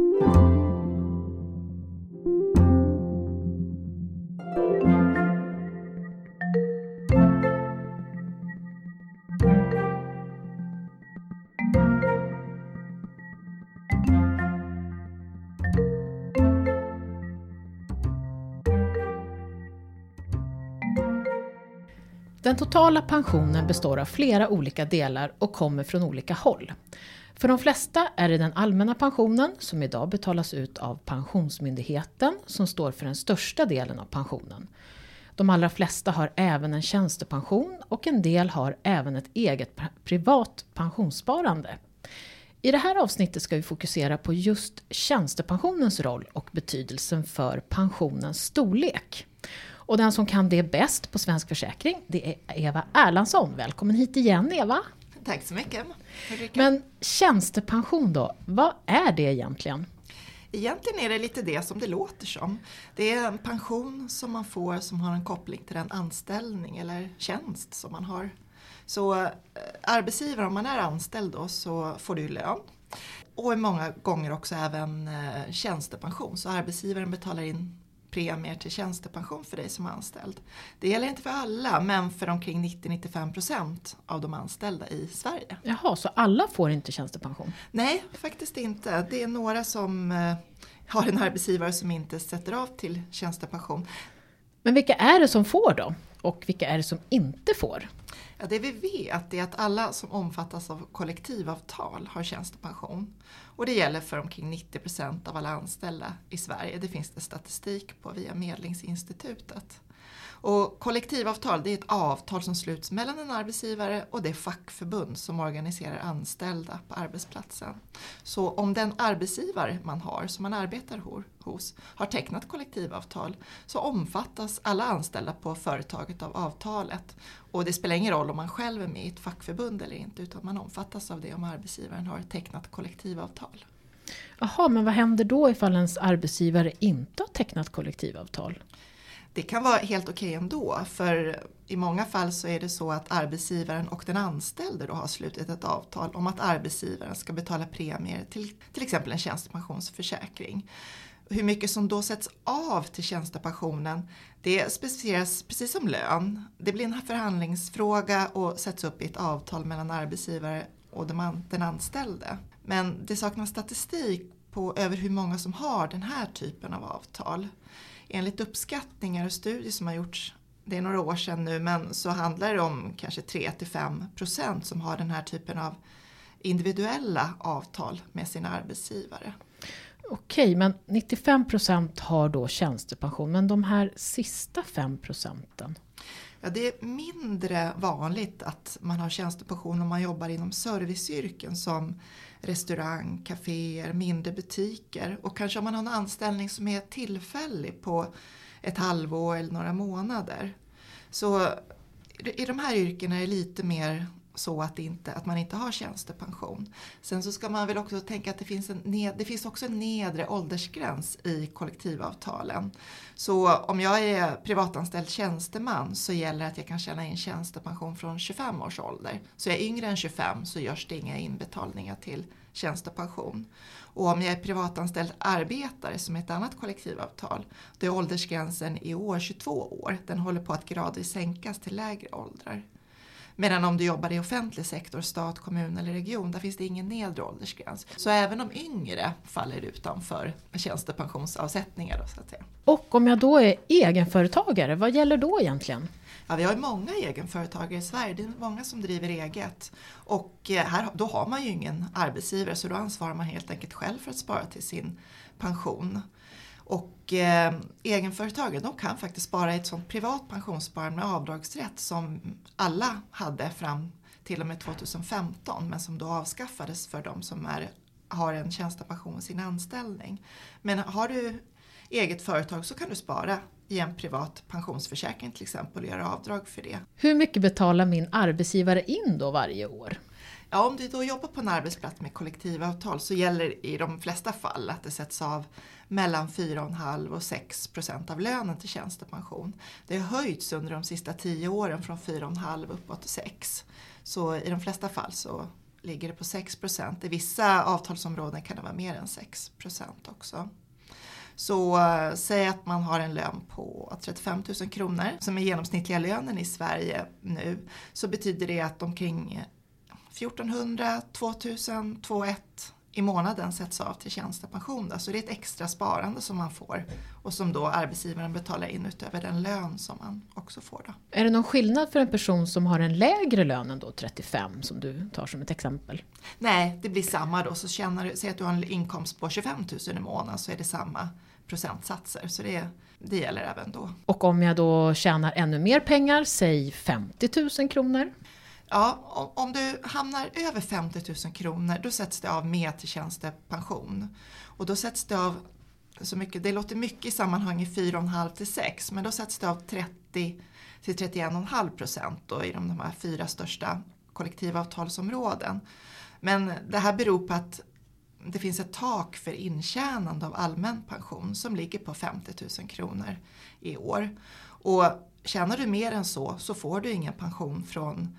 Thank you. Den totala pensionen består av flera olika delar och kommer från olika håll. För de flesta är det den allmänna pensionen som idag betalas ut av Pensionsmyndigheten som står för den största delen av pensionen. De allra flesta har även en tjänstepension och en del har även ett eget privat pensionssparande. I det här avsnittet ska vi fokusera på just tjänstepensionens roll och betydelsen för pensionens storlek. Och den som kan det bäst på Svensk Försäkring, det är Eva Erlandsson. Välkommen hit igen Eva! Tack så mycket! Men tjänstepension då, vad är det egentligen? Egentligen är det lite det som det låter som. Det är en pension som man får som har en koppling till den anställning eller tjänst som man har. Så eh, arbetsgivare, om man är anställd då, så får du lön. Och många gånger också även eh, tjänstepension, så arbetsgivaren betalar in premier till tjänstepension för dig som anställd. Det gäller inte för alla men för omkring 90-95% av de anställda i Sverige. Jaha, så alla får inte tjänstepension? Nej, faktiskt inte. Det är några som eh, har en arbetsgivare som inte sätter av till tjänstepension. Men vilka är det som får då? Och vilka är det som inte får? Ja, det vi vet är att alla som omfattas av kollektivavtal har tjänstepension. Och det gäller för omkring 90 procent av alla anställda i Sverige. Det finns det statistik på via Medlingsinstitutet. Och kollektivavtal det är ett avtal som sluts mellan en arbetsgivare och det fackförbund som organiserar anställda på arbetsplatsen. Så om den arbetsgivare man har, som man arbetar hos, har tecknat kollektivavtal så omfattas alla anställda på företaget av avtalet. Och det spelar ingen roll om man själv är med i ett fackförbund eller inte utan man omfattas av det om arbetsgivaren har tecknat kollektivavtal. Jaha, men vad händer då ifall ens arbetsgivare inte har tecknat kollektivavtal? Det kan vara helt okej okay ändå för i många fall så är det så att arbetsgivaren och den anställde då har slutit ett avtal om att arbetsgivaren ska betala premier till till exempel en tjänstepensionsförsäkring. Hur mycket som då sätts av till tjänstepensionen det specificeras precis som lön. Det blir en förhandlingsfråga och sätts upp i ett avtal mellan arbetsgivare och den anställde. Men det saknas statistik på över hur många som har den här typen av avtal enligt uppskattningar och studier som har gjorts, det är några år sedan nu, men så handlar det om kanske 3-5 procent som har den här typen av individuella avtal med sina arbetsgivare. Okej, men 95 procent har då tjänstepension, men de här sista 5 procenten? Ja, det är mindre vanligt att man har tjänstepension om man jobbar inom serviceyrken som restaurang, kaféer, mindre butiker och kanske om man har en anställning som är tillfällig på ett halvår eller några månader. Så i de här yrkena är det lite mer så att, inte, att man inte har tjänstepension. Sen så ska man väl också tänka att det finns, en ned, det finns också en nedre åldersgräns i kollektivavtalen. Så om jag är privatanställd tjänsteman så gäller det att jag kan tjäna in tjänstepension från 25 års ålder. Så är jag yngre än 25 så görs det inga inbetalningar till tjänstepension. Och om jag är privatanställd arbetare som är ett annat kollektivavtal, då är åldersgränsen i år 22 år. Den håller på att gradvis sänkas till lägre åldrar. Medan om du jobbar i offentlig sektor, stat, kommun eller region, där finns det ingen nedre åldersgräns. Så även de yngre faller utanför tjänstepensionsavsättningar. Då, så att säga. Och om jag då är egenföretagare, vad gäller då egentligen? Ja, vi har många egenföretagare i Sverige, det är många som driver eget. Och eh, här, då har man ju ingen arbetsgivare så då ansvarar man helt enkelt själv för att spara till sin pension. Och eh, egenföretagare de kan faktiskt spara i ett sånt privat pensionssparande med avdragsrätt som alla hade fram till och med 2015 men som då avskaffades för de som är, har en tjänstepension i sin anställning. Men har du eget företag så kan du spara i en privat pensionsförsäkring till exempel och göra avdrag för det. Hur mycket betalar min arbetsgivare in då varje år? Ja, om du då jobbar på en arbetsplats med kollektivavtal så gäller i de flesta fall att det sätts av mellan 4,5 och 6 procent av lönen till tjänstepension. Det har höjts under de sista tio åren från 4,5 uppåt till 6. Så i de flesta fall så ligger det på 6 procent. I vissa avtalsområden kan det vara mer än 6 procent också. Så äh, säg att man har en lön på 35 000 kronor som är genomsnittliga lönen i Sverige nu. Så betyder det att omkring 1400, 2000, 2100 i månaden sätts av till tjänstepension. Så det är ett extra sparande som man får och som då arbetsgivaren betalar in utöver den lön som man också får. Då. Är det någon skillnad för en person som har en lägre lön än då 35 som du tar som ett exempel? Nej, det blir samma då. Så tjänar du, säg att du har en inkomst på 25 000 i månaden så är det samma procentsatser. Så det, det gäller även då. Och om jag då tjänar ännu mer pengar, säg 50 000 kronor? Ja, om du hamnar över 50 000 kronor då sätts det av mer till tjänstepension. Och då sätts det av så mycket, det låter mycket i sammanhanget 4,5 till 6 men då sätts det av 30 till 31,5 procent i de, de här fyra största kollektivavtalsområden. Men det här beror på att det finns ett tak för intjänande av allmän pension som ligger på 50 000 kronor i år. Och tjänar du mer än så så får du ingen pension från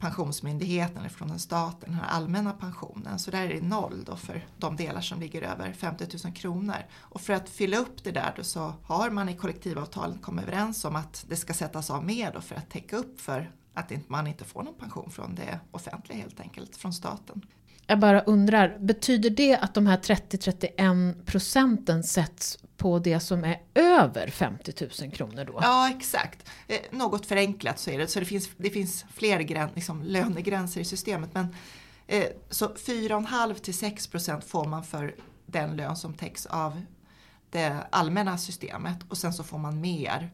Pensionsmyndigheten från den staten, den här allmänna pensionen. Så där är det noll då för de delar som ligger över 50 000 kronor. Och för att fylla upp det där då så har man i kollektivavtalet kommit överens om att det ska sättas av mer då för att täcka upp för att man inte får någon pension från det offentliga helt enkelt, från staten. Jag bara undrar, betyder det att de här 30-31 procenten sätts på det som är över 50 000 kronor då? Ja, exakt. Eh, något förenklat så är det. Så det finns, det finns fler gräns, liksom, lönegränser i systemet. Men, eh, så 4,5 till 6 procent får man för den lön som täcks av det allmänna systemet och sen så får man mer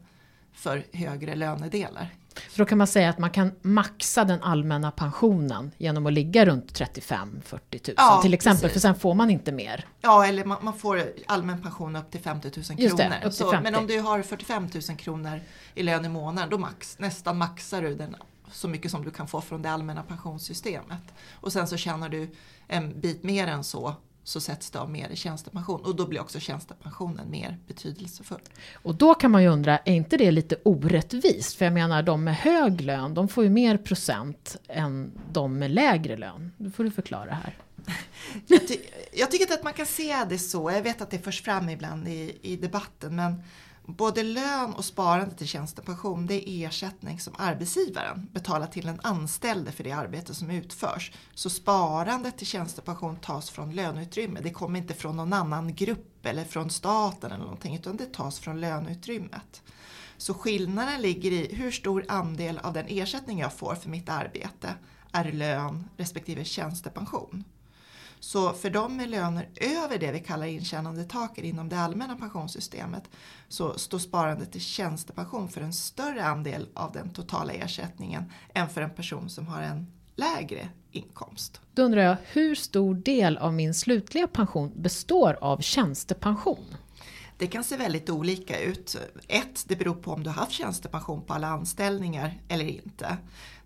för högre lönedelar. Så då kan man säga att man kan maxa den allmänna pensionen genom att ligga runt 35-40 000 ja, till exempel, precis. för sen får man inte mer. Ja, eller man, man får allmän pension upp till 50 000 kronor. Det, 50. men om du har 45 000 kronor i lön i månaden, då max, nästan maxar du den så mycket som du kan få från det allmänna pensionssystemet. Och sen så tjänar du en bit mer än så så sätts det av mer i tjänstepension och då blir också tjänstepensionen mer betydelsefull. Och då kan man ju undra, är inte det lite orättvist? För jag menar, de med hög lön, de får ju mer procent än de med lägre lön. Nu får du förklara här. jag, ty jag tycker inte att man kan se det så. Jag vet att det förs fram ibland i, i debatten men Både lön och sparande till tjänstepension det är ersättning som arbetsgivaren betalar till den anställde för det arbete som utförs. Så sparandet till tjänstepension tas från löneutrymme. Det kommer inte från någon annan grupp eller från staten eller någonting utan det tas från löneutrymmet. Så skillnaden ligger i hur stor andel av den ersättning jag får för mitt arbete är lön respektive tjänstepension. Så för de med löner över det vi kallar intjänandetaket inom det allmänna pensionssystemet så står sparandet till tjänstepension för en större andel av den totala ersättningen än för en person som har en lägre inkomst. Då undrar jag, hur stor del av min slutliga pension består av tjänstepension? Det kan se väldigt olika ut. Ett, det beror på om du har haft tjänstepension på alla anställningar eller inte.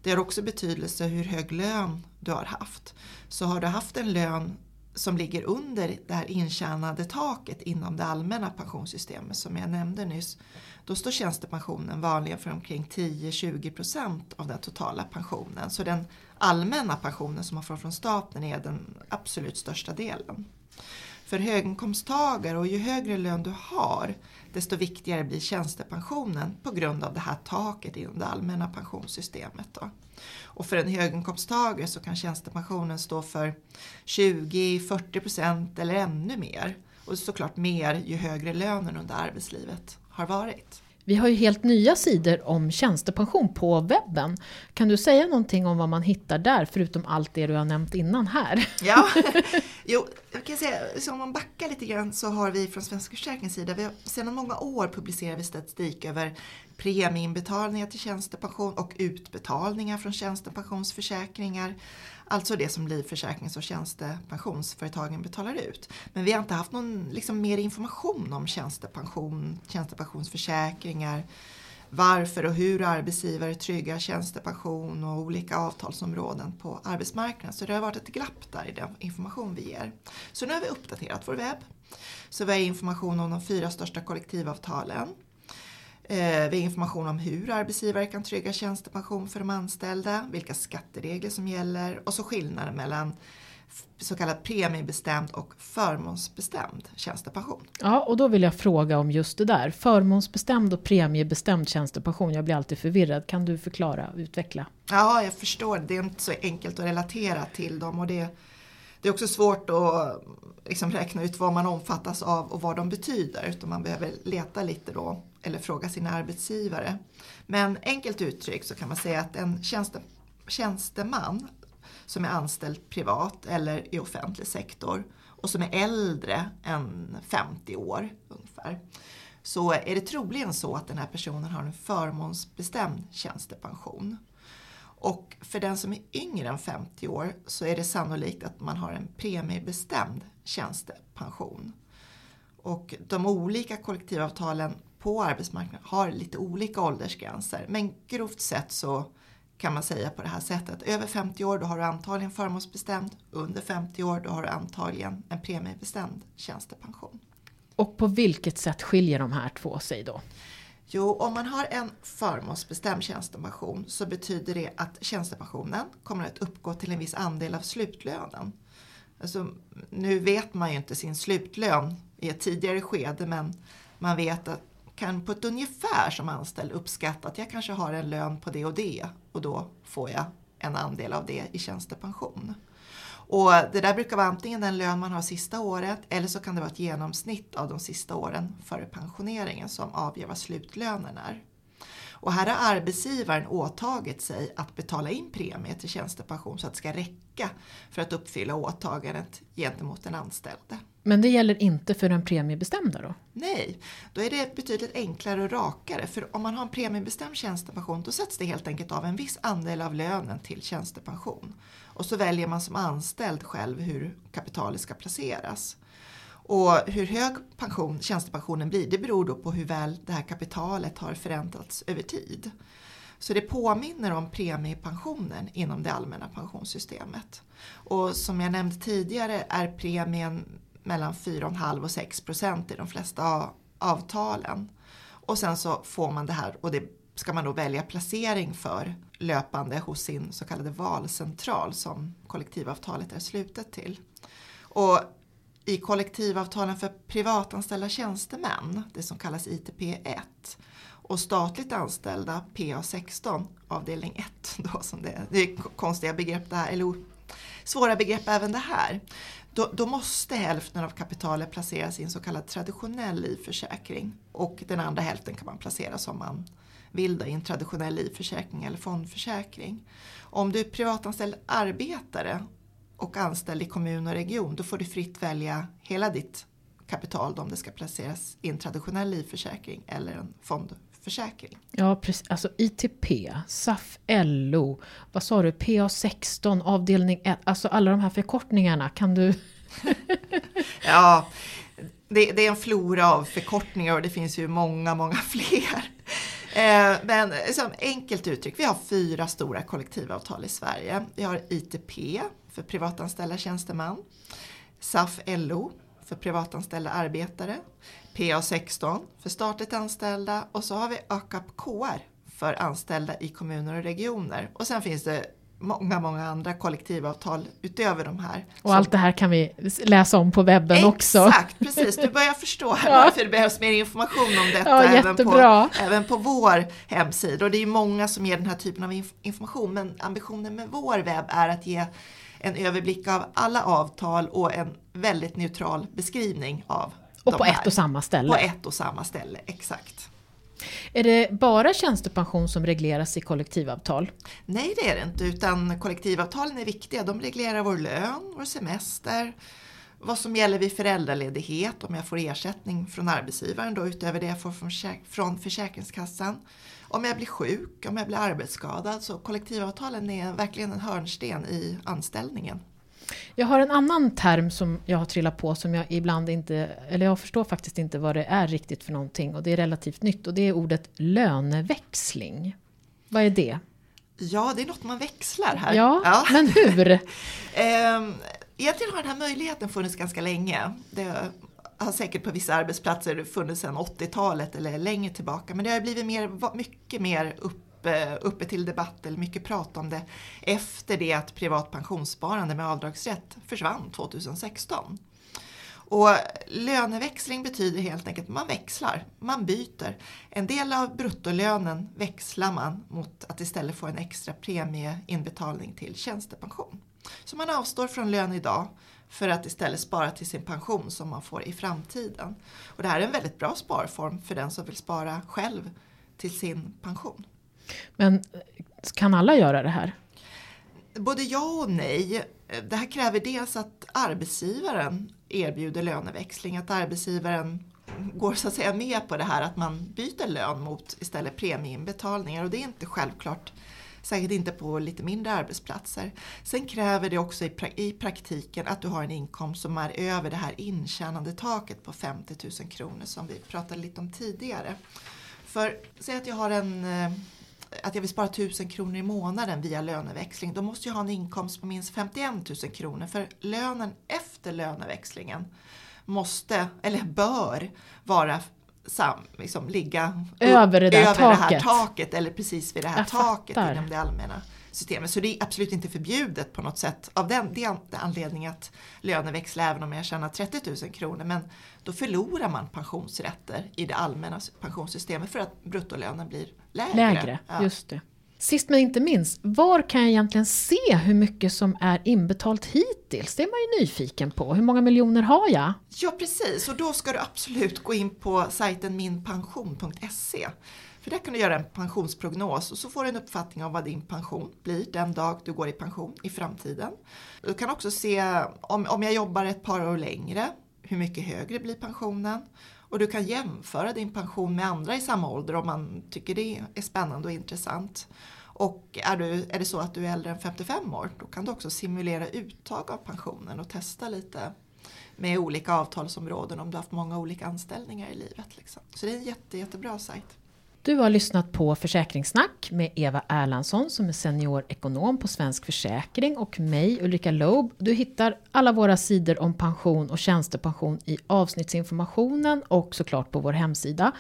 Det har också betydelse hur hög lön du har haft. Så har du haft en lön som ligger under det här intjänade taket inom det allmänna pensionssystemet som jag nämnde nyss. Då står tjänstepensionen vanligen för omkring 10-20% av den totala pensionen. Så den allmänna pensionen som man får från staten är den absolut största delen. För höginkomsttagare och ju högre lön du har desto viktigare blir tjänstepensionen på grund av det här taket inom det allmänna pensionssystemet. Då. Och för en höginkomsttagare så kan tjänstepensionen stå för 20-40% eller ännu mer. Och såklart mer ju högre lönen under arbetslivet har varit. Vi har ju helt nya sidor om tjänstepension på webben. Kan du säga någonting om vad man hittar där, förutom allt det du har nämnt innan här? Ja, jo, jag kan säga, så om man backar lite grann så har vi från Svenska försäkringens sida, vi har, sedan många år publicerar vi statistik över premieinbetalningar till tjänstepension och utbetalningar från tjänstepensionsförsäkringar. Alltså det som livförsäkrings och tjänstepensionsföretagen betalar ut. Men vi har inte haft någon liksom, mer information om tjänstepension, tjänstepensionsförsäkringar, varför och hur arbetsgivare tryggar tjänstepension och olika avtalsområden på arbetsmarknaden. Så det har varit ett glapp där i den information vi ger. Så nu har vi uppdaterat vår webb. Så vi har information om de fyra största kollektivavtalen vi har information om hur arbetsgivare kan trygga tjänstepension för de anställda, vilka skatteregler som gäller och så skillnaden mellan så kallad premiebestämd och förmånsbestämd tjänstepension. Ja, och då vill jag fråga om just det där. Förmånsbestämd och premiebestämd tjänstepension. Jag blir alltid förvirrad. Kan du förklara och utveckla? Ja, jag förstår. Det är inte så enkelt att relatera till dem och det, det är också svårt att liksom räkna ut vad man omfattas av och vad de betyder. Utan man behöver leta lite då eller fråga sina arbetsgivare. Men enkelt uttryckt så kan man säga att en tjänste, tjänsteman som är anställd privat eller i offentlig sektor och som är äldre än 50 år ungefär så är det troligen så att den här personen har en förmånsbestämd tjänstepension. Och för den som är yngre än 50 år så är det sannolikt att man har en premiebestämd tjänstepension. Och de olika kollektivavtalen på arbetsmarknaden har lite olika åldersgränser men grovt sett så kan man säga på det här sättet. Över 50 år då har du antagligen förmånsbestämd, under 50 år då har du antagligen en premiebestämd tjänstepension. Och på vilket sätt skiljer de här två sig då? Jo, om man har en förmånsbestämd tjänstepension så betyder det att tjänstepensionen kommer att uppgå till en viss andel av slutlönen. Alltså, nu vet man ju inte sin slutlön i ett tidigare skede men man vet att kan på ett ungefär som anställd uppskatta att jag kanske har en lön på det och det och då får jag en andel av det i tjänstepension. Och det där brukar vara antingen den lön man har sista året eller så kan det vara ett genomsnitt av de sista åren före pensioneringen som avgör vad slutlönen är. Och här har arbetsgivaren åtagit sig att betala in premie till tjänstepension så att det ska räcka för att uppfylla åtagandet gentemot den anställde. Men det gäller inte för den premiebestämda då? Nej, då är det betydligt enklare och rakare. För om man har en premiebestämd tjänstepension då sätts det helt enkelt av en viss andel av lönen till tjänstepension. Och så väljer man som anställd själv hur kapitalet ska placeras. Och hur hög pension, tjänstepensionen blir det beror då på hur väl det här kapitalet har förändrats över tid. Så det påminner om premiepensionen inom det allmänna pensionssystemet. Och som jag nämnde tidigare är premien mellan 4,5 och 6 procent i de flesta avtalen. Och sen så får man det här och det ska man då välja placering för löpande hos sin så kallade valcentral som kollektivavtalet är slutet till. Och i kollektivavtalen för privatanställda tjänstemän, det som kallas ITP1, och statligt anställda PA16 avdelning 1, då som det, det är konstiga begrepp det här, eller svåra begrepp även det här. Då, då, måste hälften av kapitalet placeras i en så kallad traditionell livförsäkring och den andra hälften kan man placera som man vill då, i en traditionell livförsäkring eller fondförsäkring. Om du är privatanställd arbetare och anställd i kommun och region då får du fritt välja hela ditt kapital om det ska placeras i en traditionell livförsäkring eller en fondförsäkring. Ja, precis. Alltså ITP, SAF, LO, vad sa du, PA16, avdelning 1, alltså alla de här förkortningarna, kan du? ja, det, det, är en flora av förkortningar och det finns ju många, många fler. Eh, men som enkelt uttryckt, vi har fyra stora kollektivavtal i Sverige. Vi har ITP för privatanställda tjänsteman, SAF-LO för privatanställda arbetare, PA16 för statligt anställda och så har vi AKAP KR för anställda i kommuner och regioner. Och sen finns det många, många andra kollektivavtal utöver de här. Och allt det här kan vi läsa om på webben Exakt, också. Exakt, precis. Du börjar förstå ja. varför det behövs mer information om detta ja, även, på, även på vår hemsida. Och det är många som ger den här typen av information men ambitionen med vår webb är att ge en överblick av alla avtal och en väldigt neutral beskrivning av Och på här. ett och samma ställe. På ett och samma ställe, exakt. Är det bara tjänstepension som regleras i kollektivavtal? Nej det är det inte, utan kollektivavtalen är viktiga. De reglerar vår lön, vår semester, vad som gäller vid föräldraledighet, om jag får ersättning från arbetsgivaren då utöver det jag får från Försäkringskassan. Om jag blir sjuk, om jag blir arbetsskadad. Så kollektivavtalen är verkligen en hörnsten i anställningen. Jag har en annan term som jag har trillat på som jag ibland inte, eller jag förstår faktiskt inte vad det är riktigt för någonting och det är relativt nytt och det är ordet löneväxling. Vad är det? Ja, det är något man växlar här. Ja, ja. men hur? Ehm, egentligen har den här möjligheten funnits ganska länge. Det har säkert på vissa arbetsplatser funnits sedan 80-talet eller längre tillbaka. Men det har blivit mer, mycket mer uppe, eh, uppe till debatt eller mycket prat om det efter det att privat pensionssparande med avdragsrätt försvann 2016. Och löneväxling betyder helt enkelt att man växlar, man byter. En del av bruttolönen växlar man mot att istället få en extra premieinbetalning till tjänstepension. Så man avstår från lön idag för att istället spara till sin pension som man får i framtiden. Och det här är en väldigt bra sparform för den som vill spara själv till sin pension. Men kan alla göra det här? Både ja och nej. Det här kräver dels att arbetsgivaren erbjuder löneväxling, att arbetsgivaren går så att säga med på det här att man byter lön mot istället premieinbetalningar och det är inte självklart Säkert inte på lite mindre arbetsplatser. Sen kräver det också i, praktiken att du har en inkomst som är över det här intjänandetaket på 50 000 kronor som vi pratade lite om tidigare. För säg att jag har en eh, att jag vill spara 1000 kronor i månaden via löneväxling, då måste jag ha en inkomst på minst 51 000 kronor. För lönen efter löneväxlingen måste, eller bör, vara sam, liksom, ligga över, det, där över taket. det här taket eller precis vid det här jag taket fattar. inom det allmänna systemet. Så det är absolut inte förbjudet på något sätt av den, den anledningen att löneväxla även om jag tjänar 30 000 kronor. Men då förlorar man pensionsrätter i det allmänna pensionssystemet för att bruttolönen blir lägre. Lägre, Ja. just det. Sist men inte minst, var kan jag egentligen se hur mycket som är inbetalt hittills? Det är man ju nyfiken på. Hur många miljoner har jag? Ja precis, och då ska du absolut gå in på sajten minpension.se. För där kan du göra en pensionsprognos och så får du en uppfattning om vad din pension blir den dag du går i pension i framtiden. Du kan också se om, om jag jobbar ett par år längre, hur mycket högre blir pensionen? Och du kan jämföra din pension med andra i samma ålder om man tycker det är spännande och intressant. Och är, du, är det så att du är äldre än 55 år, då kan du också simulera uttag av pensionen och testa lite med olika avtalsområden om du har haft många olika anställningar i livet. Liksom. Så det är en jätte, jättebra sajt. Du har lyssnat på Försäkringssnack med Eva Erlandsson som är seniorekonom på Svensk Försäkring och mig Ulrika Loeb. Du hittar alla våra sidor om pension och tjänstepension i avsnittsinformationen och såklart på vår hemsida.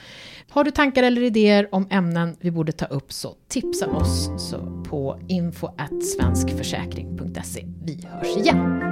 Har du tankar eller idéer om ämnen vi borde ta upp så tipsa oss så på info svenskförsäkring.se. Vi hörs igen!